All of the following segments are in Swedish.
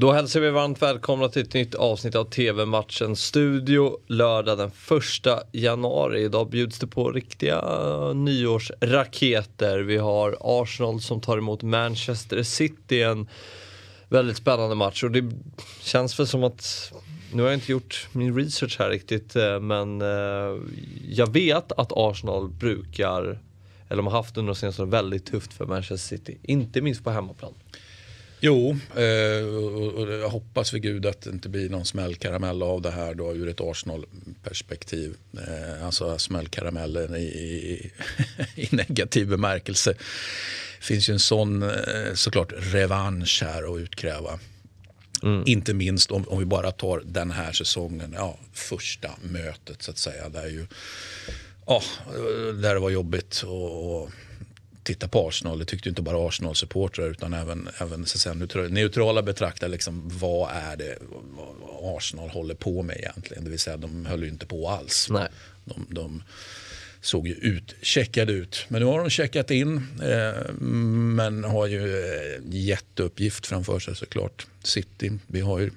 Då hälsar vi varmt välkomna till ett nytt avsnitt av TV-matchen Studio lördag den 1 januari. Idag bjuds det på riktiga nyårsraketer. Vi har Arsenal som tar emot Manchester City. En väldigt spännande match och det känns väl som att nu har jag inte gjort min research här riktigt eh, men eh, jag vet att Arsenal brukar, eller de har haft under de senaste åren, väldigt tufft för Manchester City. Inte minst på hemmaplan. Jo, eh, och jag hoppas för gud att det inte blir någon smällkaramell av det här då ur ett Arsenal-perspektiv. Eh, alltså smällkaramellen i, i, i negativ bemärkelse. Det finns ju en sån eh, såklart revansch här att utkräva. Mm. Inte minst om, om, vi bara tar den här säsongen, ja, första mötet så att säga. Där, ju, ja, där det var jobbigt. och, och titta på Arsenal. Det tyckte inte bara Arsenal-supportrar utan även, även så säga, neutrala betraktare. Liksom, vad är det vad Arsenal håller på med egentligen? Det vill säga de höll ju inte på alls. Nej. De, de såg ju utcheckade ut. Men nu har de checkat in. Eh, men har ju eh, jätteuppgift framför sig såklart. City. Vi har ju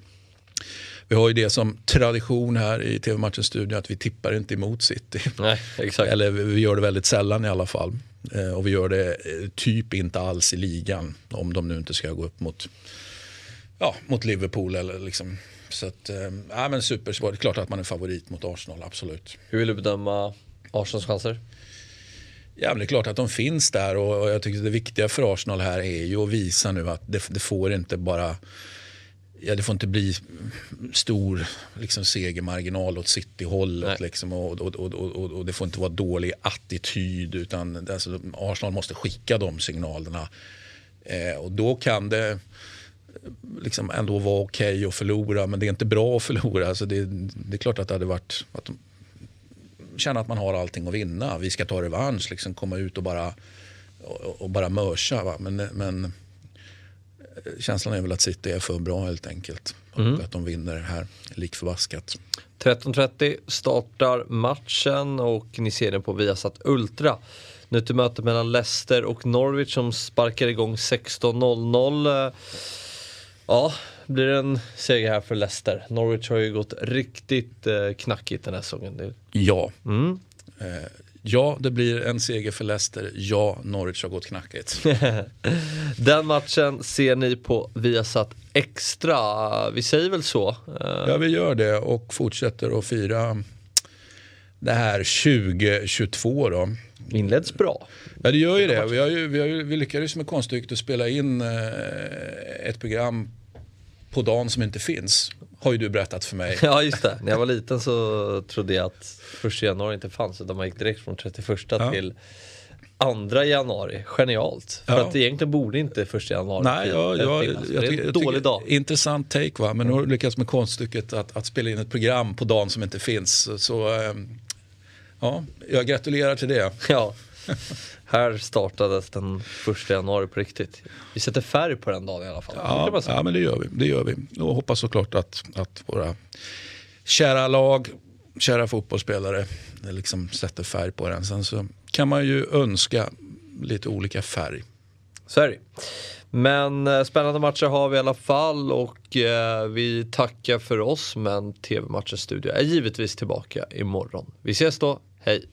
vi har ju det som tradition här i TV-matchens studio att vi tippar inte emot City. Nej. Eller vi gör det väldigt sällan i alla fall. Eh, och vi gör det eh, typ inte alls i ligan. Om de nu inte ska gå upp mot, ja, mot Liverpool. Eller liksom. Så att, äh, men supersvårt. Det är klart att man är favorit mot Arsenal, absolut. Hur vill du bedöma Arsenals chanser? Ja, men det är klart att de finns där och jag tycker det viktiga för Arsenal här är ju att visa nu att det, det får inte bara ja, det får inte bli stor liksom, segermarginal åt City-hållet. Liksom, och, och, och, och, det får inte vara dålig attityd. Utan alltså, Arsenal måste skicka de signalerna. Eh, och då kan det liksom ändå vara okej okay att förlora. Men det är inte bra att förlora. Alltså det, det är klart att det hade varit... Att de, känna att man har allting att vinna. Vi ska ta revansch, liksom, komma ut och bara, och, och bara mörsa. Men, men känslan är väl att City är för bra helt enkelt. Mm. Och att de vinner här lik förbaskat. 13.30 startar matchen och ni ser den på Viasat Ultra. Nu till möte mellan Leicester och Norwich som sparkar igång 16.00. Ja, blir det en seger här för Leicester. Norwich har ju gått riktigt eh, knackigt den här säsongen. Ja. Mm. Ja, det blir en seger för Leicester. Ja, Norwich har gått knackigt. Den matchen ser ni på Viasat Extra. Vi säger väl så? Eh, ja, vi gör det och fortsätter att fira det här 2022 då. Inleds bra. Ja, det gör ju det. Vi, har ju, vi, har ju, vi lyckades med konststycket att spela in eh, ett program på dagen som inte finns. Har ju du berättat för mig. Ja just det, när jag var liten så trodde jag att första januari inte fanns utan man gick direkt från 31 ja. till andra januari. Genialt. För ja. att egentligen borde inte första januari Nej, ja, ja, jag, jag, det är en dålig dag. Intressant take va, men nu har du lyckats med konststycket att, att spela in ett program på dagen som inte finns. Så, ähm, ja, jag gratulerar till det. Ja. Här startades den första januari på riktigt. Vi sätter färg på den dagen i alla fall. Ja, ja men det gör vi. Det gör vi. Och hoppas såklart att, att våra kära lag, kära fotbollsspelare liksom sätter färg på den. Sen så kan man ju önska lite olika färg. Så är det. Men eh, spännande matcher har vi i alla fall och eh, vi tackar för oss men TV-matchens studio är givetvis tillbaka imorgon. Vi ses då, hej!